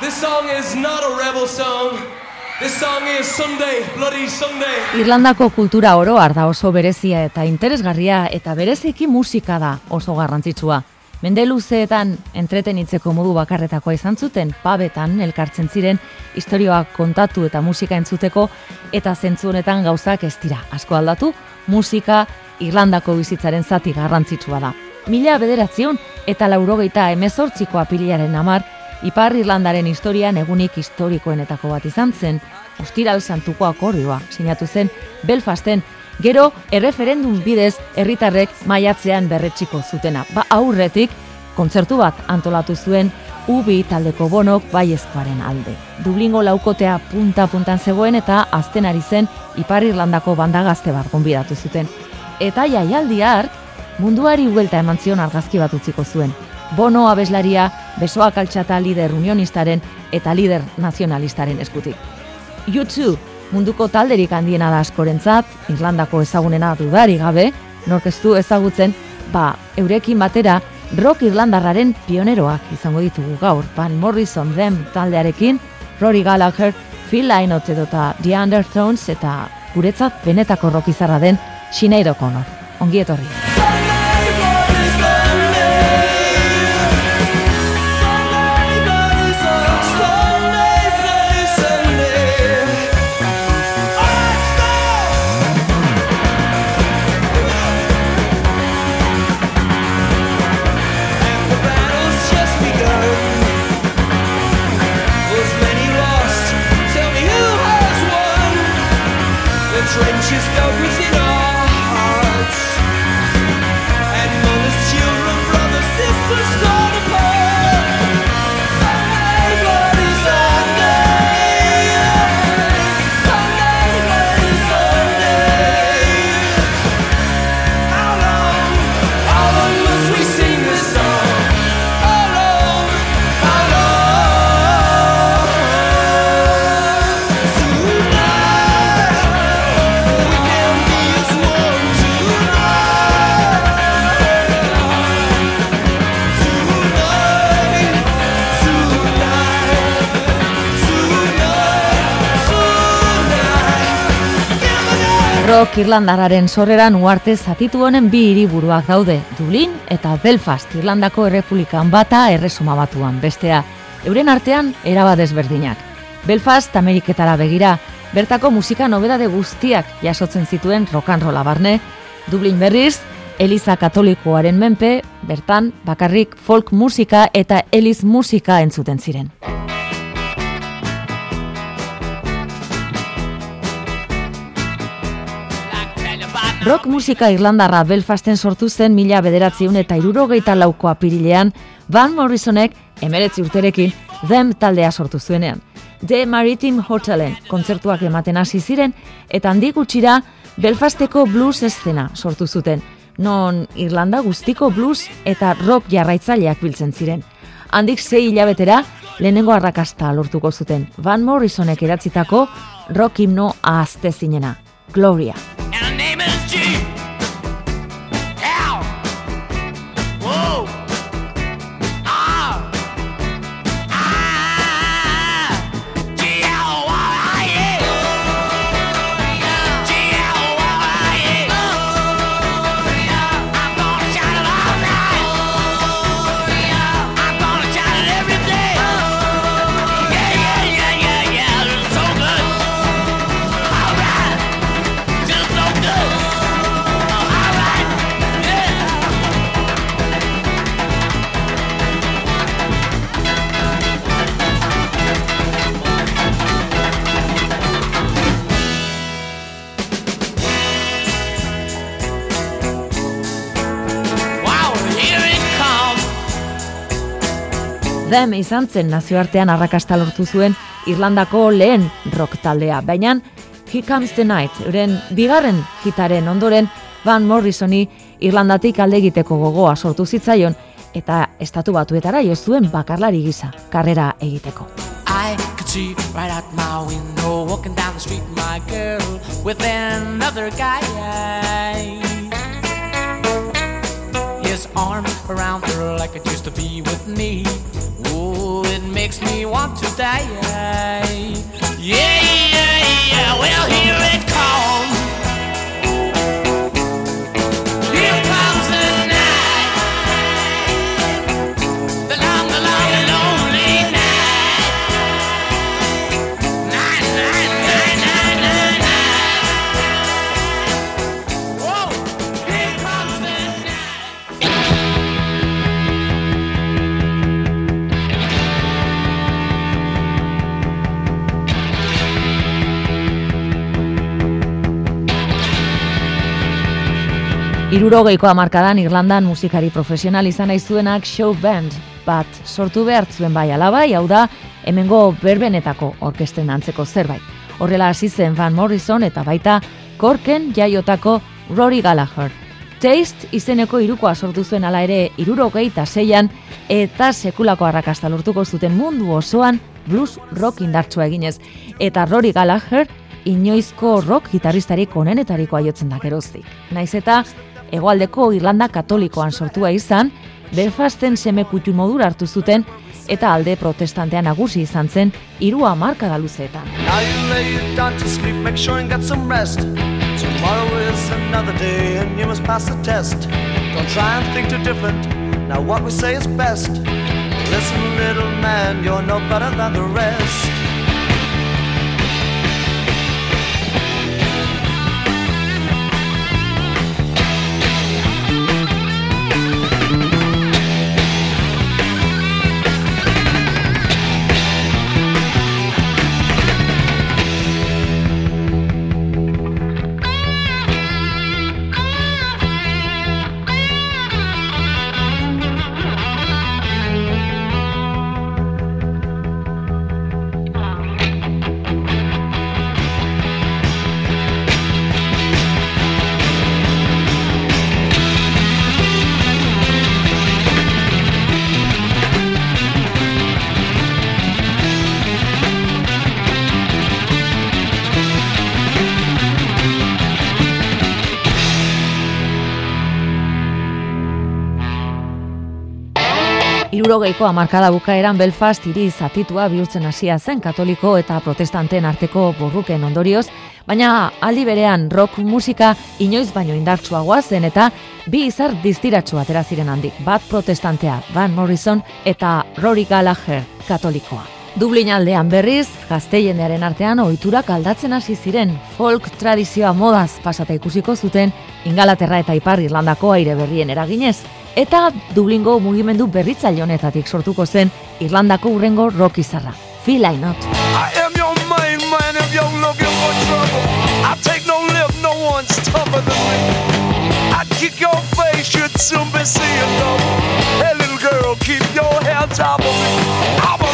This song is not a rebel song. This song is Sunday, Bloody Sunday. Irlandako kultura oro da oso berezia eta interesgarria eta bereziki musika da oso garrantzitsua. Mende luzeetan entretenitzeko modu bakarretakoa izan zuten, pabetan elkartzen ziren, historioak kontatu eta musika entzuteko, eta zentzu honetan gauzak ez dira. Asko aldatu, musika Irlandako bizitzaren zati garrantzitsua da. Mila bederatzion eta laurogeita emezortziko apiliaren amar, Ipar Irlandaren historian egunik historikoenetako bat izan zen, Ostiral Santuko akordioa sinatu zen Belfasten, gero erreferendum bidez herritarrek maiatzean berretxiko zutena. Ba aurretik kontzertu bat antolatu zuen ubi taldeko bonok baiezkoaren alde. Dublingo laukotea punta-puntan zegoen eta azten ari zen Ipar Irlandako bandagazte bat gonbidatu zuten. Eta jaialdi hark munduari huelta eman zion argazki bat utziko zuen. Bono abeslaria besoak altxata lider unionistaren eta lider nazionalistaren eskutik. YouTube munduko talderik handiena da askorentzat, Irlandako ezagunena dudari gabe, norkeztu ezagutzen, ba, eurekin batera, rock irlandarraren pioneroak izango ditugu gaur, Van Morrison dem taldearekin, Rory Gallagher, Phil Lynott edota The Undertones eta guretzat benetako rock izarra den Sinead O'Connor. Ongi etorri. Irlandararen sorreran uarte zatitu honen bi hiriburuak daude, Dublin eta Belfast Irlandako Errepublikan bata erresuma batuan, bestea, euren artean eraba desberdinak. Belfast Ameriketara begira, bertako musika nobedade guztiak jasotzen zituen rokanrola barne, Dublin berriz, Eliza Katolikoaren menpe, bertan bakarrik folk musika eta eliz musika entzuten ziren. Rock musika irlandarra Belfasten sortu zen mila bederatziun eta irurogeita lauko apirilean, Van Morrisonek emeretzi urterekin Them taldea sortu zuenean. The Maritime Hotelen kontzertuak ematen hasi ziren eta handik gutxira Belfasteko blues eszena sortu zuten, non Irlanda guztiko blues eta rock jarraitzaileak biltzen ziren. Handik sei hilabetera lehenengo arrakasta lortuko zuten Van Morrisonek eratzitako rock himno ahazte zinena, Gloria. Them izan zen nazioartean arrakasta lortu zuen Irlandako lehen rock taldea, baina He Comes the Night, euren bigarren hitaren ondoren Van Morrisoni Irlandatik alde egiteko gogoa sortu zitzaion eta estatu batuetara jo zuen bakarlari gisa karrera egiteko. I could see right out my window walking down the street my girl with another guy his arms around her like it used to be with me. Oh, it makes me want to die. Yeah, yeah, yeah. Well, here it comes. Irurogeiko hamarkadan Irlandan musikari profesional izan nahi zuenak show band bat sortu behar zuen bai alabai, hau da, hemengo berbenetako orkesten antzeko zerbait. Horrela hasi zen Van Morrison eta baita Korken jaiotako Rory Gallagher. Taste izeneko irukoa sortu zuen ala ere irurogei eta zeian eta sekulako arrakasta lortuko zuten mundu osoan blues rock indartsua eginez. Eta Rory Gallagher inoizko rock gitarristarik onenetariko aiotzen da geroztik. Naiz eta hegoaldeko Irlanda katolikoan sortua izan, Belfasten semekutun modura hartu zuten eta alde protestantean nagusi izan zen irua marka da luzeetan. Now what we say is best. Listen, little man, you're no better than the rest. Irurogeiko hamarkada bukaeran Belfast hiri zatitua bihurtzen hasia zen katoliko eta protestanten arteko borruken ondorioz, baina aldi berean rock musika inoiz baino indartsuagoa zen eta bi izar distiratsu atera ziren handik, bat protestantea Van Morrison eta Rory Gallagher katolikoa. Dublin aldean berriz, gazteiendearen artean ohiturak aldatzen hasi ziren, folk tradizioa modaz pasata ikusiko zuten Ingalaterra eta Ipar Irlandako aire berrien eraginez, eta Dublingo mugimendu berritzaile honetatik sortuko zen Irlandako urrengo rock izarra, Feel I Not. I am your main man if you're looking for trouble. I take no lip, no one's tougher than me. I kick your face, you'd soon be seeing double. Hey, little girl, keep your head top of me. I'm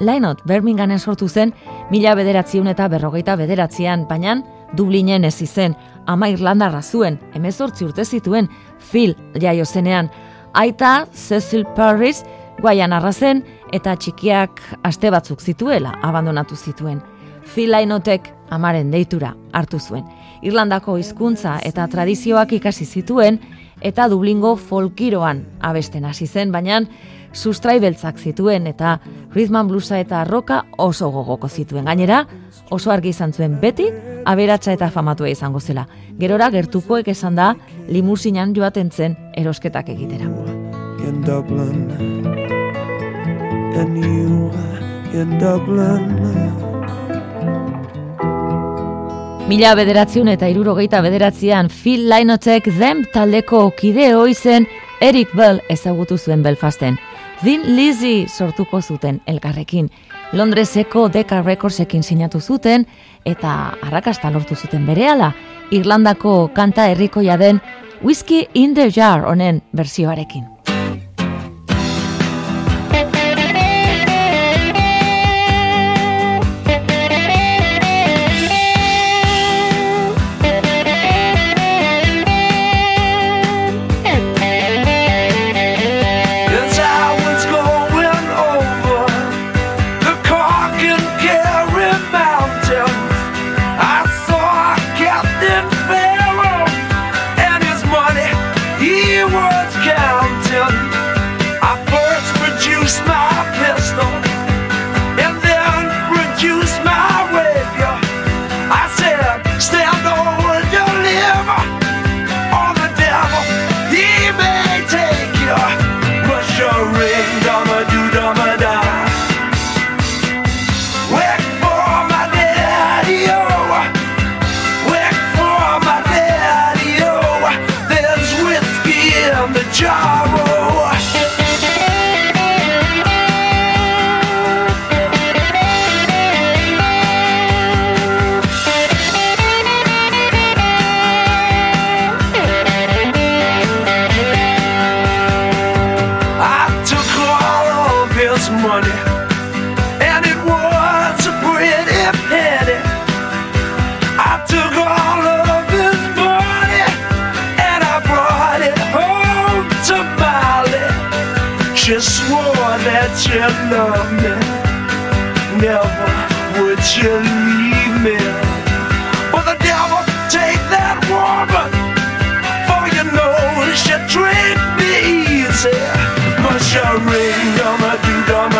Lynott Birminghamen sortu zen mila bederatziun eta berrogeita bederatzean, baina Dublinen ez izen, ama Irlandarra zuen, emezortzi urte zituen Phil jaio zenean. Aita Cecil Paris guaian arrazen eta txikiak aste batzuk zituela abandonatu zituen. Phil Lainotek amaren deitura hartu zuen. Irlandako hizkuntza eta tradizioak ikasi zituen eta Dublingo folkiroan abesten hasi zen, baina sustraibeltzak zituen eta rhythm bluesa eta roka oso gogoko zituen. Gainera, oso argi izan zuen beti aberatsa eta famatua izango zela. Gerora gertukoek esan da limusinan joaten zen erosketak egitera. in Dublin, and you in Dublin. Mila bederatziun eta irurogeita bederatzean Phil Lainotek Them taldeko kide zen Eric Bell ezagutu zuen Belfasten. Thin Lizzy sortuko zuten elkarrekin. Londreseko Decca Recordsekin sinatu zuten eta arrakasta lortu zuten berehala Irlandako kanta herrikoia den Whiskey in the Jar honen bersioarekin. That she loved me, never would she leave me. But the devil take that woman. For you know she treat me easy But she ring dumma do dumma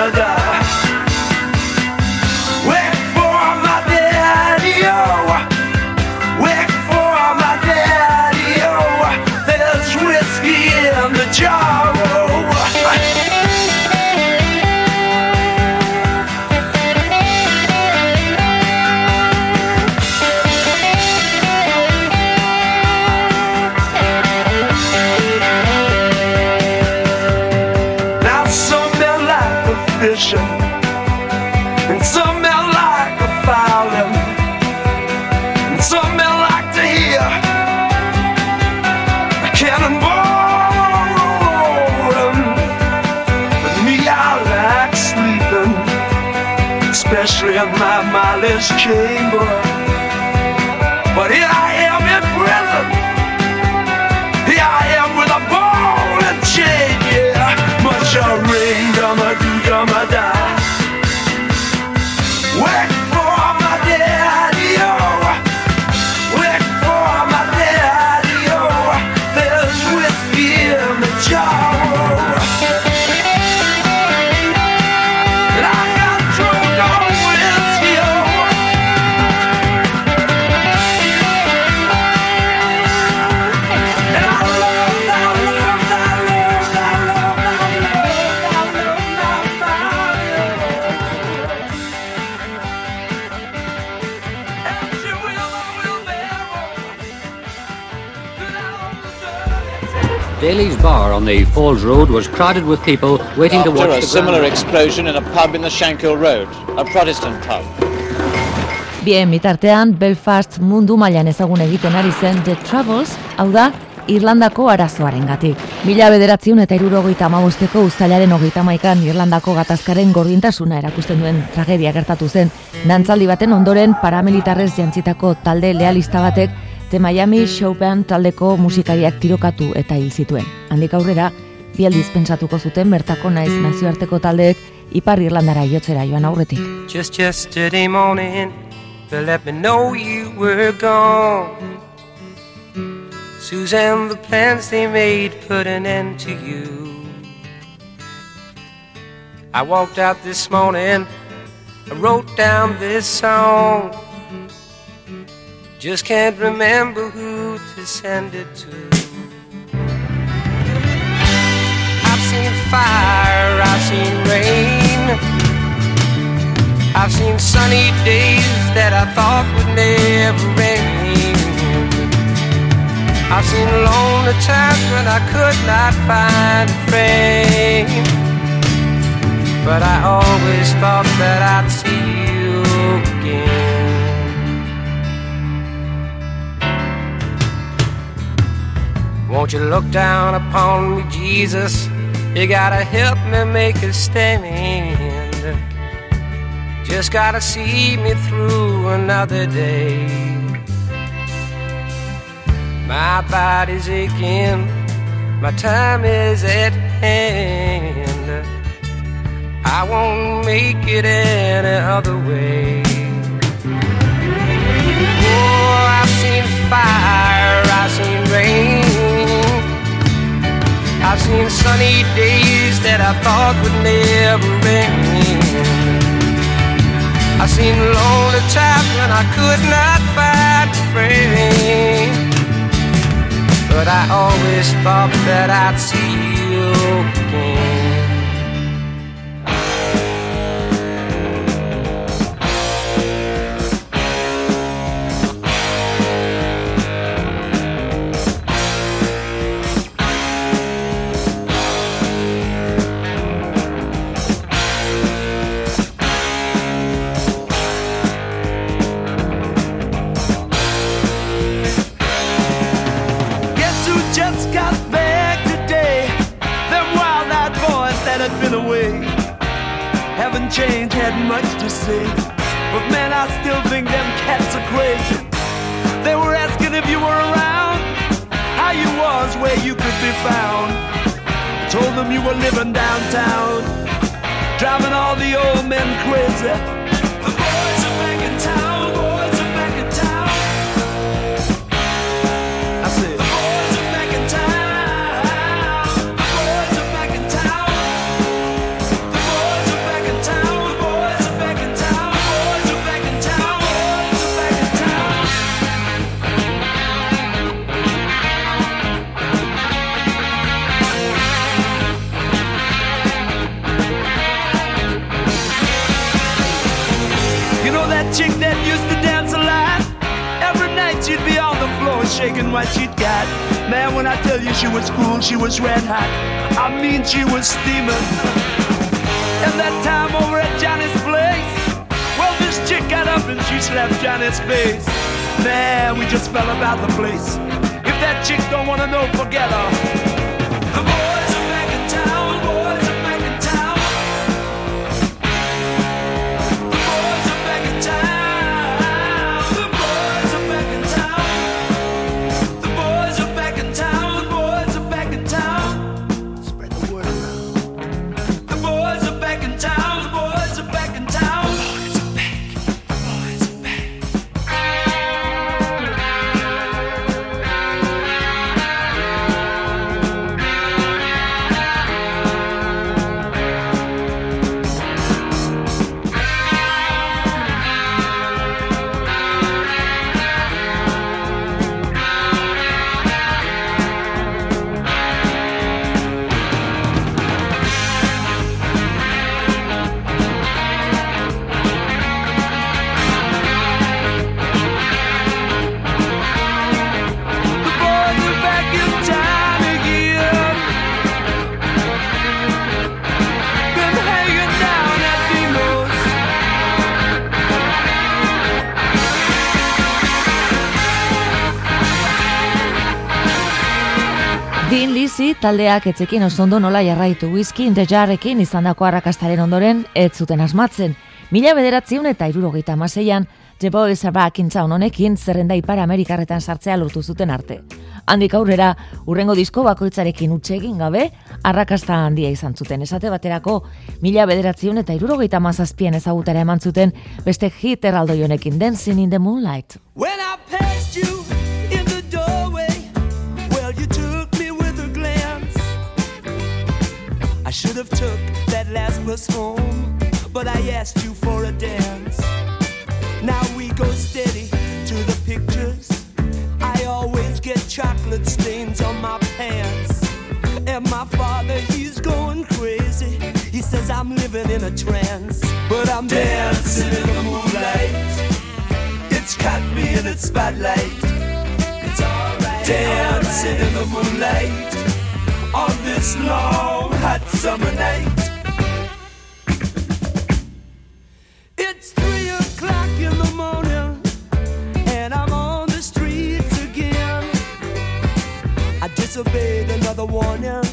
Daly's bar on the Falls Road was crowded with people waiting to After watch a the similar explosion in a pub in the Shankill Road, a Protestant pub. Bien bitartean, Belfast mundu mailan ezagun egiten ari zen The Troubles, hau da, Irlandako arazoaren gatik. Mila bederatziun eta irurogeita amabosteko uztailaren hogeita maikan Irlandako gatazkaren gordintasuna erakusten duen tragedia gertatu zen. Dantzaldi baten ondoren paramilitarrez jantzitako talde lealista batek The Miami Showband taldeko musikariak tirokatu eta hil zituen. Handik aurrera, bi aldiz pentsatuko zuten bertako naiz nazioarteko taldeek Ipar Irlandara jotzera joan aurretik. Just yesterday morning, to let me know you were gone. Suzanne, the plans they made put an end to you. I walked out this morning, I wrote down this song. Just can't remember who to send it to. I've seen fire, I've seen rain. I've seen sunny days that I thought would never rain. I've seen lonely times when I could not find a friend. But I always thought that I'd see you again. Won't you look down upon me, Jesus? You gotta help me make a stand. Just gotta see me through another day. My body's aching, my time is at hand. I won't make it any other way. Oh, I've seen fire, I've seen rain. I've seen sunny days that I thought would never rain. I've seen lonely times when I could not find a friend. But I always thought that I'd see you haven't had much to say. But man, I still think them cats are crazy. They were asking if you were around, how you was, where you could be found. I told them you were living downtown, driving all the old men crazy. The boys are back in town, boys are back in town. I said, shaking what she'd got. Man, when I tell you she was cool, she was red hot. I mean, she was steaming. And that time over at Johnny's place, well, this chick got up and she slapped Johnny's face. Man, we just fell about the place. If that chick don't wanna know, forget her. Taldeak etzekin oso ondo nola jarraitu whisky in the jarrekin izandako arrakastaren ondoren ez zuten asmatzen. Mila bederatziun eta irurogeita amaseian, The Boys Are Back in Town honekin zerrenda ipar Amerikarretan sartzea lortu zuten arte. Handik aurrera, urrengo disko bakoitzarekin utxe egin gabe, arrakasta handia izan zuten. Esate baterako, mila bederatzion eta irurogeita mazazpien ezagutara eman zuten beste hit erraldoi honekin Dancing in the Moonlight. When I you should have took that last bus home, but I asked you for a dance. Now we go steady to the pictures. I always get chocolate stains on my pants. And my father, he's going crazy. He says I'm living in a trance, but I'm dancing in the moonlight. It's caught me in its spotlight. It's alright. Dancing in the moonlight on this long hot summer night. It's three o'clock in the morning, and I'm on the streets again. I disobeyed another warning.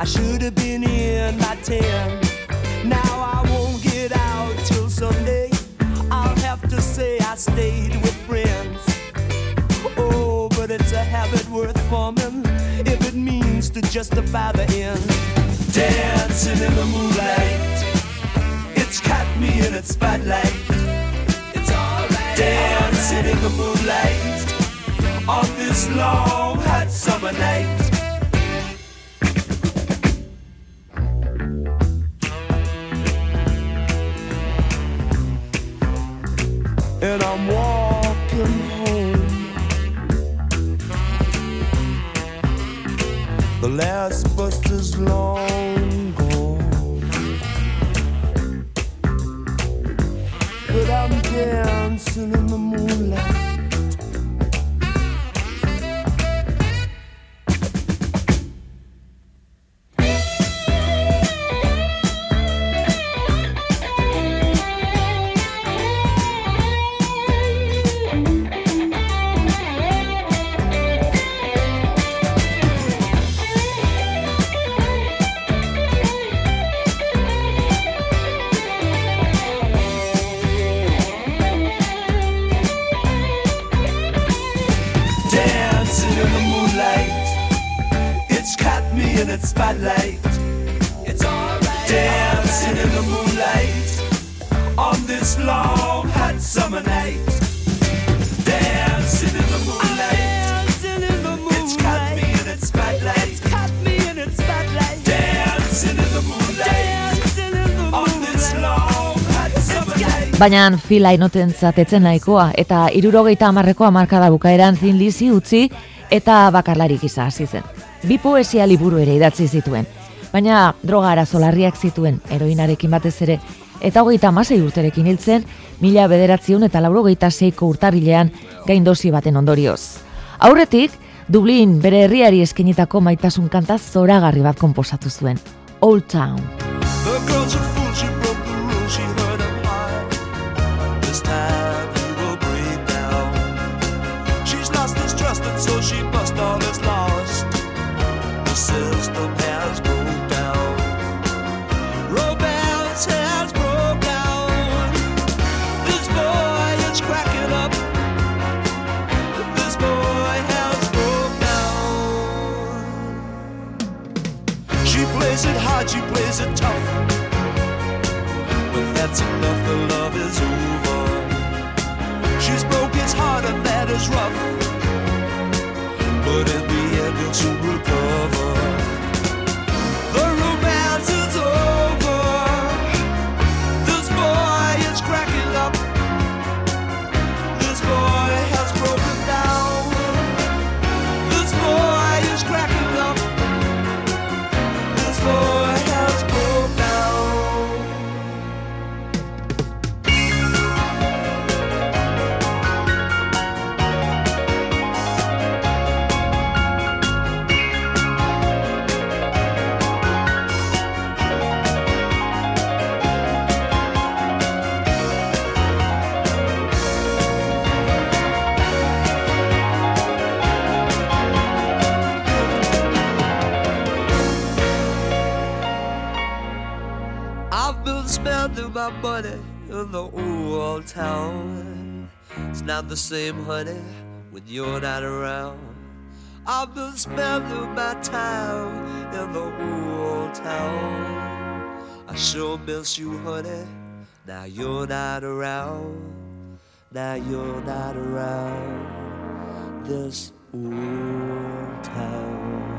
I should have been in by ten. Now I won't get out till Sunday. I'll have to say I stayed with friends. To justify the end. Dancing in the moonlight, it's caught me in its spotlight. It's alright. Dancing in the moonlight on this long hot summer night. and I'm walking long Baina fila inotentzat etzen nahikoa, eta irurogeita amarreko amarkada bukaeran zin lizi utzi eta bakarlarik gisa hasi zen. Bi poesia liburu ere idatzi zituen, baina droga arazo larriak zituen heroinarekin batez ere, eta hogeita amasei urterekin hiltzen, mila bederatziun eta laurogeita seiko urtarrilean gaindosi baten ondorioz. Aurretik, Dublin bere herriari eskenitako maitasun kanta zoragarri bat konposatu zuen, Old Town. Hard, plays it tough. But that's enough, the love is over. She's broke his heart, and that is rough. But in the end, he'll soon in the old town. It's not the same, honey, when you're not around. I've been spending my time in the old town. I sure miss you, honey. Now you're not around. Now you're not around this old town.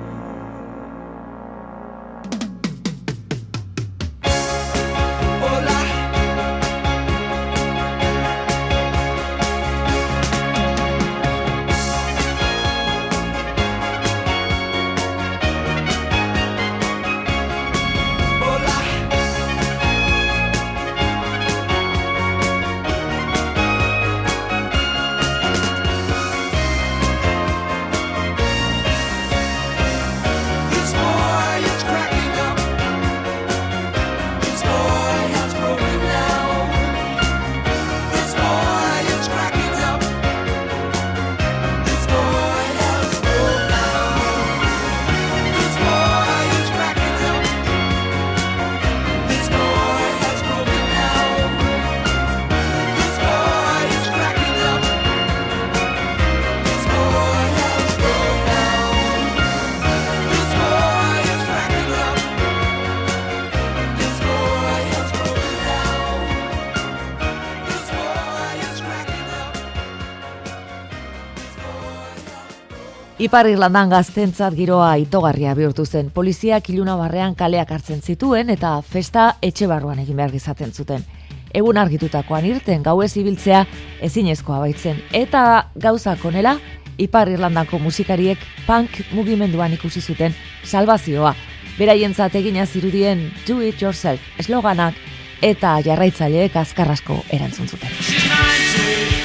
Ipar Irlandan gaztentzat giroa itogarria bihurtu zen. Poliziak iluna barrean kaleak hartzen zituen eta festa etxe barruan egin behar izaten zuten. Egun argitutakoan irten gauez ibiltzea ezinezkoa baitzen. Eta gauza konela, Ipar Irlandako musikariek punk mugimenduan ikusi zuten salvazioa. Beraientzat egina zirudien do it yourself esloganak eta jarraitzaileek azkarrasko erantzun zuten.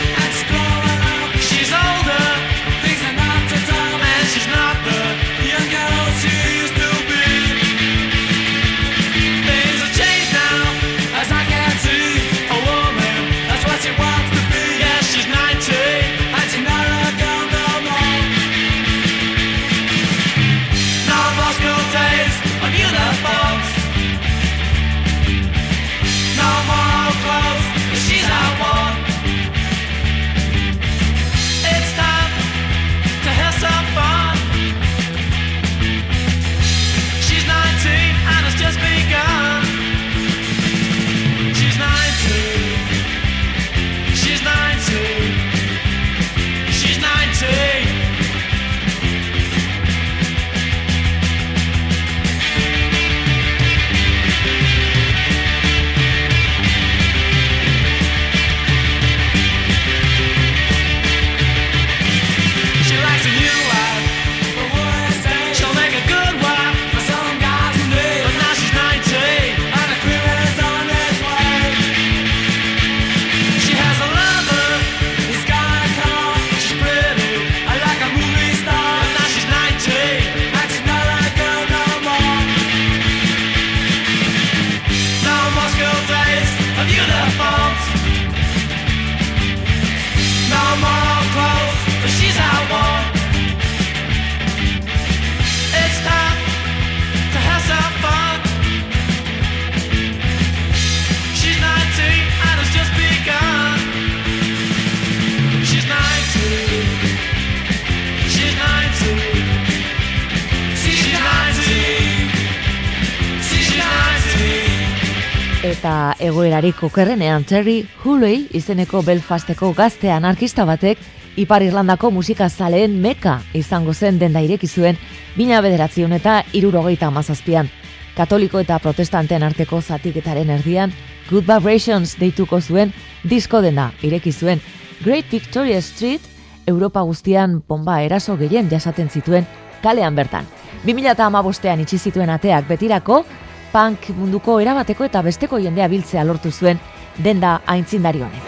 Egoerarik okerrenean Terry Hooley izeneko Belfasteko gazte anarkista batek Ipar Irlandako musika zaleen meka izango zen denda ireki zuen bina bederatzion eta irurogeita amazazpian. Katoliko eta protestanten arteko zatiketaren erdian Good Vibrations deituko zuen disko denda ireki zuen. Great Victoria Street Europa guztian bomba eraso gehien jasaten zituen kalean bertan. 2008an itxi zituen ateak betirako, punk munduko erabateko eta besteko jendea biltzea lortu zuen denda aintzindari honek.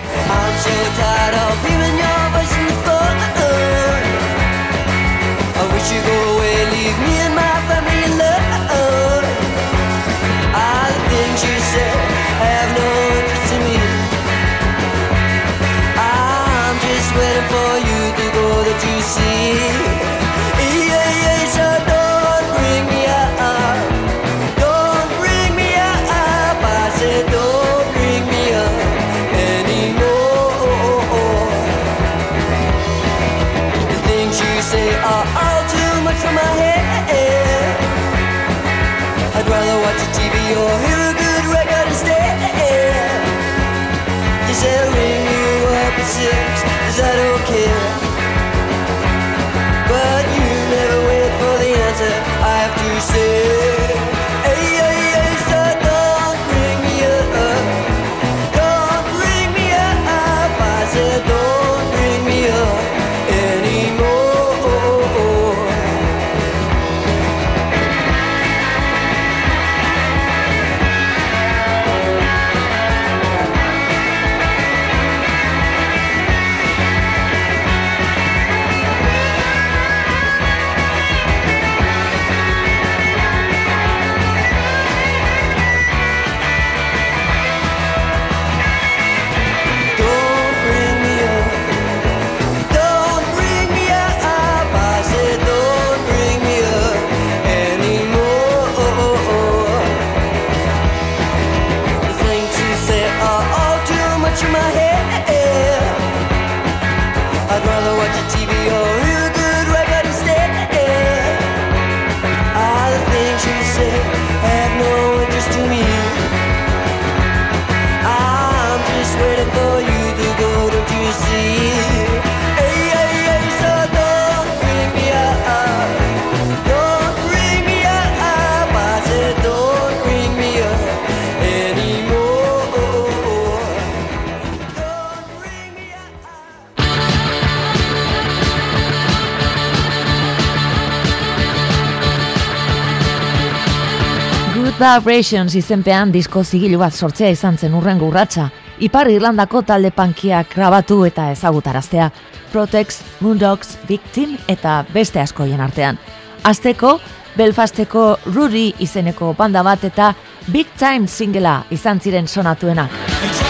Vibrations izenpean disko zigilu bat sortzea izan zen urrengo urratsa. Ipar Irlandako talde pankiak grabatu eta ezagutaraztea. Protex, Moondogs, Victim eta beste askoien artean. Azteko, Belfasteko Rudy izeneko banda bat eta Big Time singela izan ziren sonatuenak.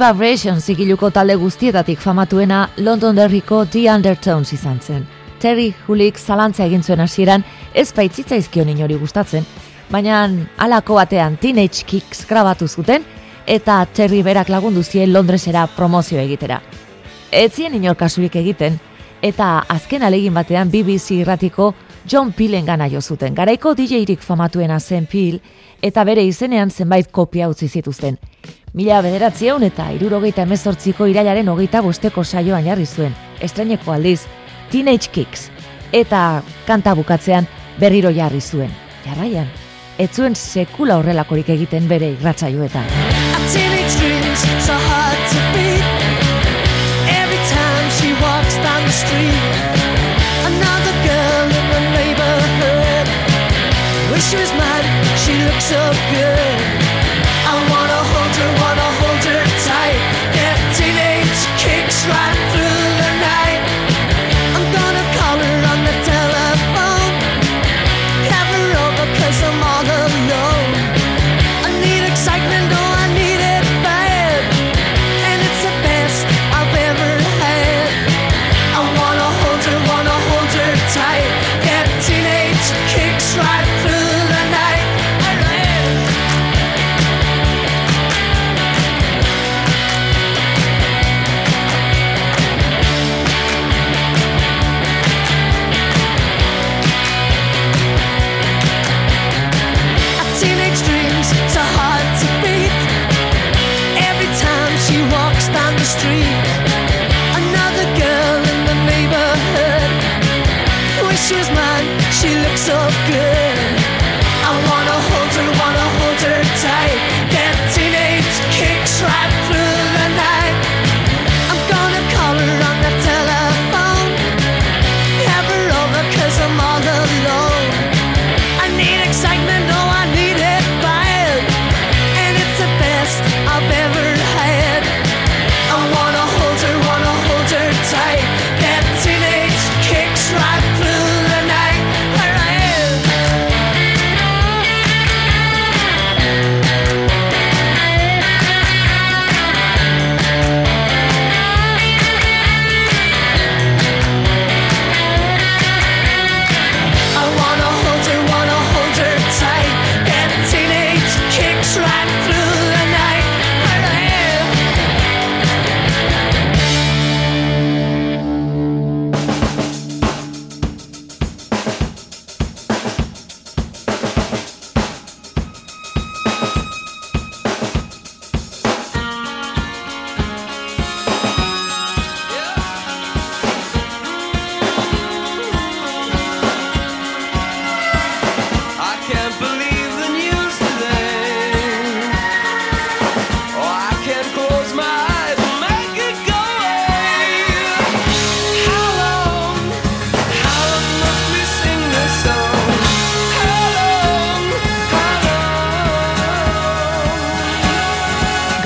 Vibrations zigiluko talde guztietatik famatuena London Derriko The Undertones izan zen. Terry Hulik zalantza egin zuen hasieran ez baitzitzaizkion inori gustatzen, baina halako batean Teenage Kicks grabatu zuten eta Terry berak lagundu zien Londresera promozio egitera. Ez zien inor kasurik egiten, eta azken alegin batean BBC irratiko John Peelen gana jo zuten. Garaiko DJ-rik famatuena zen Peel, eta bere izenean zenbait kopia utzi zituzten. Mila bederatziehun eta irurogeita emezortziko irailaren hogeita bosteko saioan jarri zuen, estreneko aldiz, Teenage Kicks, eta kanta bukatzean berriro jarri zuen. Jarraian, ez zuen sekula horrelakorik egiten bere irratsaioetan. Every time she walks down the street, another girl in the neighborhood. Wish she was mine, she looks so good.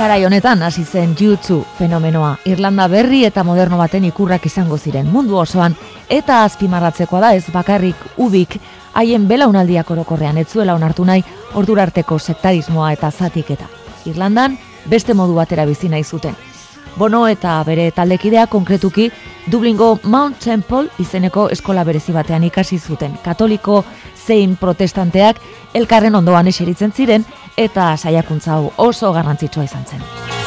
Garai honetan hasi zen jutsu fenomenoa. Irlanda berri eta moderno baten ikurrak izango ziren mundu osoan eta azpimarratzekoa da ez bakarrik ubik haien belaunaldiak orokorrean ez zuela onartu nahi ordurarteko sektarismoa eta zatiketa. Irlandan beste modu batera bizi nahi zuten. Bono eta bere taldekidea konkretuki Dublingo Mount Temple izeneko eskola berezi batean ikasi zuten. Katoliko zein protestanteak elkarren ondoan eseritzen ziren eta saiakuntza hau oso garrantzitsua izan zen.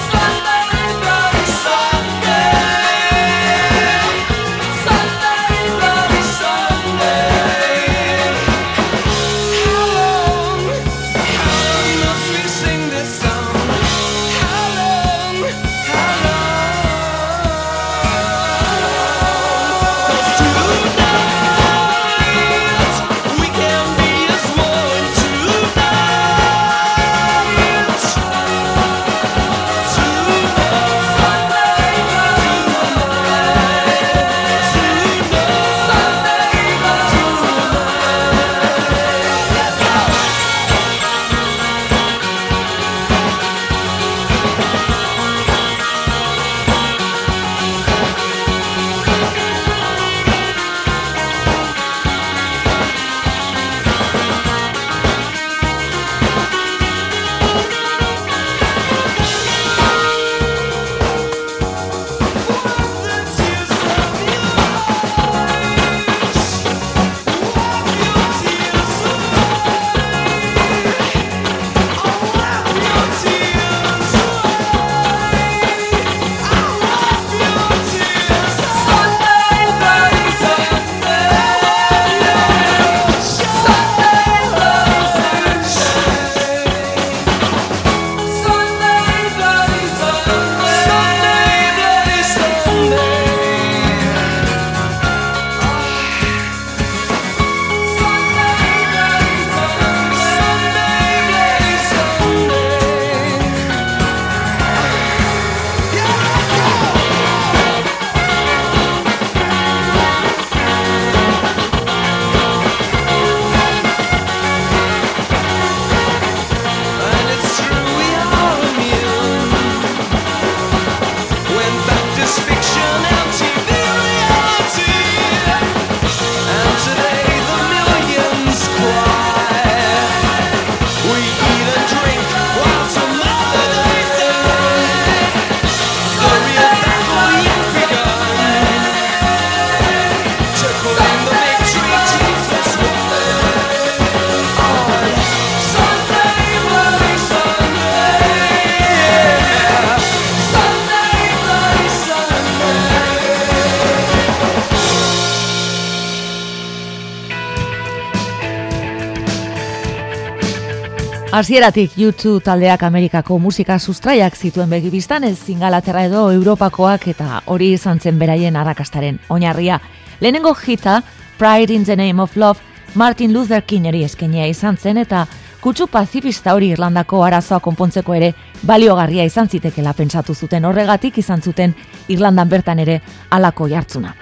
Hasieratik YouTube taldeak Amerikako musika sustraiak zituen begibistan ez Ingalaterra edo Europakoak eta hori izan zen beraien arrakastaren oinarria. Lehenengo hita, Pride in the Name of Love, Martin Luther Kingeri eskenia izan zen eta kutsu pazifista hori Irlandako arazoa konpontzeko ere baliogarria izan zitekela pentsatu zuten horregatik izan zuten Irlandan bertan ere alako jartzuna.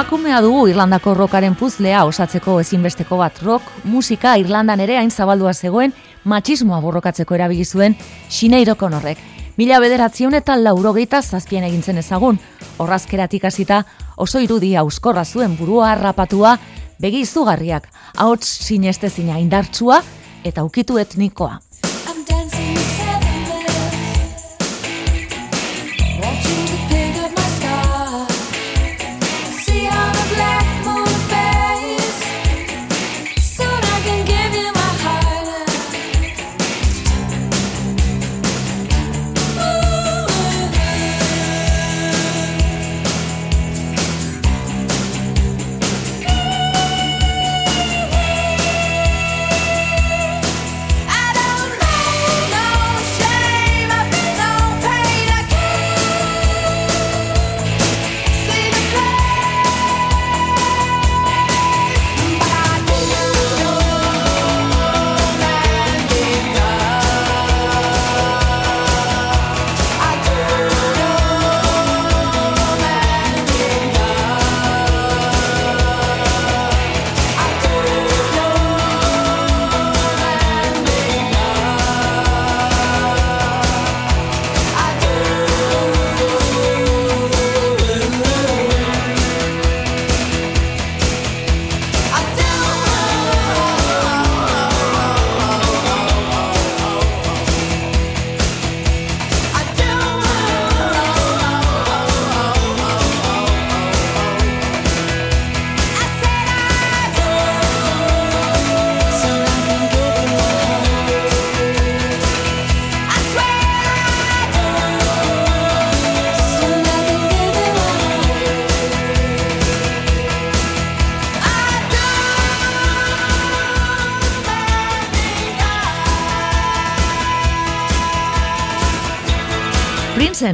Emakumea dugu Irlandako rockaren puzlea osatzeko ezinbesteko bat rock musika Irlandan ere hain zabaldua zegoen matxismoa borrokatzeko erabili zuen Sinead O'Connorrek. Mila bederatzion eta laurogeita zazpien egintzen ezagun. Horrazkeratik hasita oso irudi auskorra zuen burua harrapatua, begi izugarriak, ahots sinestezina indartsua eta ukitu etnikoa.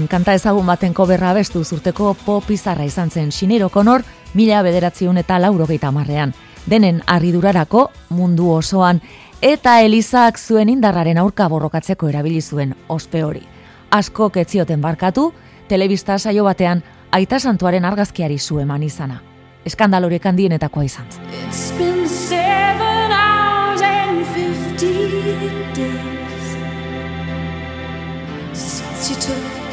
Kanta ezagun baten koberra abestu zurteko pop izarra izan zen Sineiro Conor mila bederatziun eta laurogeita marrean. Denen arridurarako mundu osoan eta Elizak zuen indarraren aurka borrokatzeko erabili zuen ospe hori. Asko ketzioten barkatu, telebista saio batean aita santuaren argazkiari zu eman izana. Eskandalorik handienetakoa izan zen.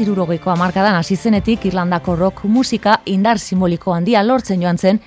irurogeiko amarkadan hasi zenetik Irlandako rock musika indar simboliko handia lortzen joan zen,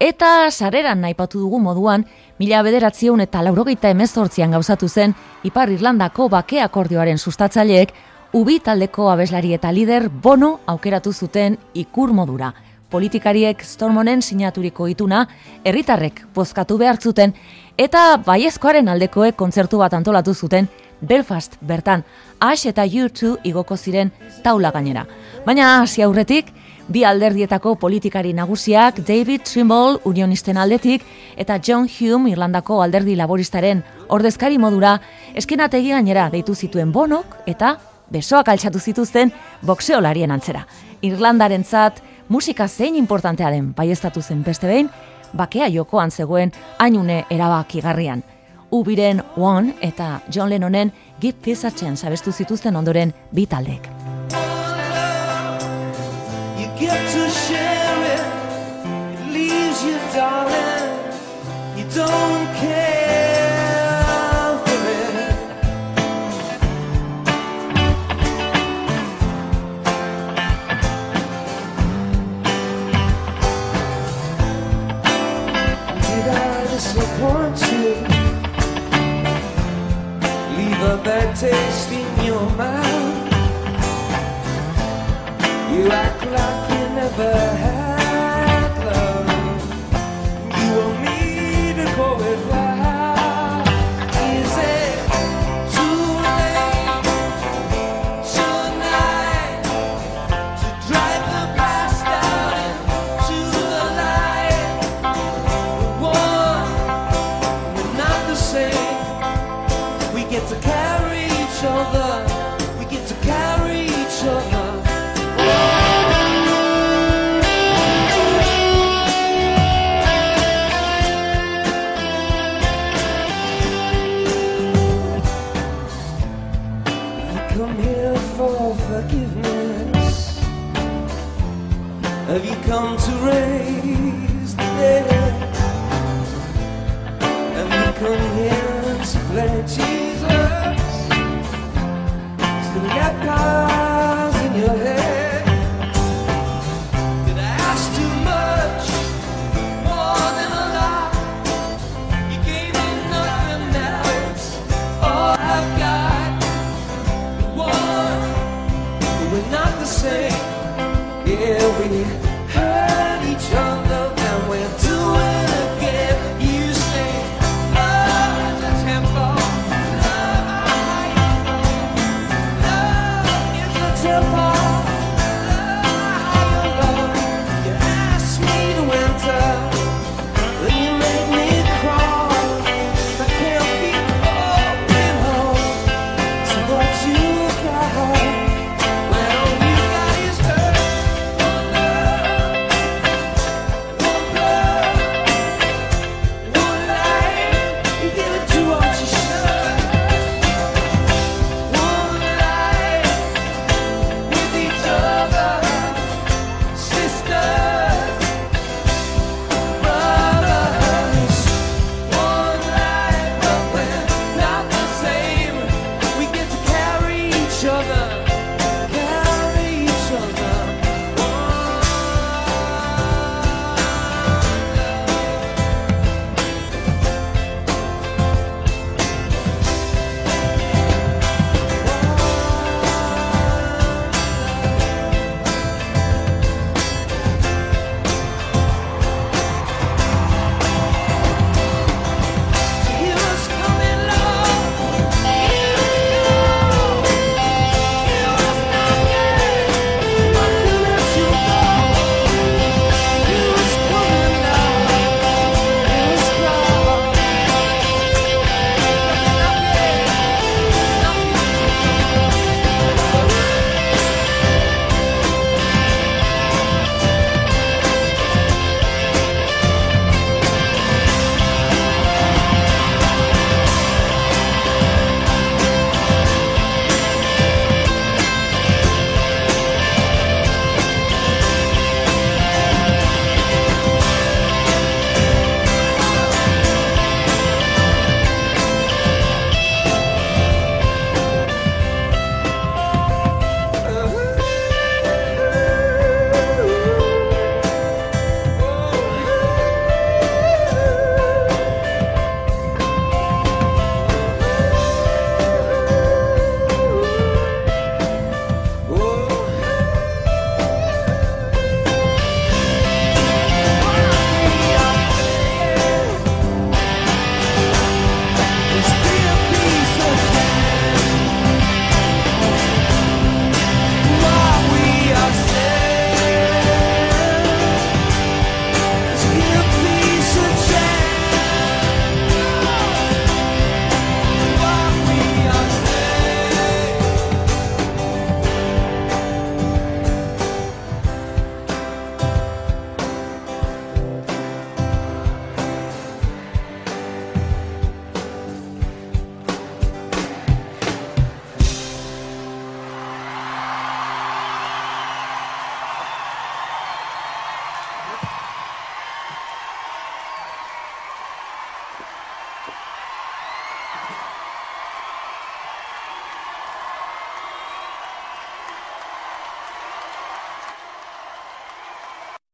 eta sareran naipatu dugu moduan, mila bederatzieun eta laurogeita emezortzian gauzatu zen, Ipar Irlandako bake akordioaren sustatzaileek, ubi taldeko abeslari eta lider bono aukeratu zuten ikur modura. Politikariek Stormonen sinaturiko ituna, herritarrek bozkatu behar zuten, eta baiezkoaren aldekoek kontzertu bat antolatu zuten Belfast bertan, Ash eta U2 igoko ziren taula gainera. Baina hasi aurretik, bi alderdietako politikari nagusiak David Trimble unionisten aldetik eta John Hume Irlandako alderdi laboristaren ordezkari modura eskenategi gainera deitu zituen bonok eta besoak altxatu zituzten boxeolarien antzera. Irlandarentzat musika zein importantea den baiestatu zen beste behin, bakea jokoan zegoen ainune erabakigarrian. Ubiren One eta John Lennonen Give Peace a Chance abestu zituzten ondoren bi taldeek. Get to share it, it leaves you, darling. You don't care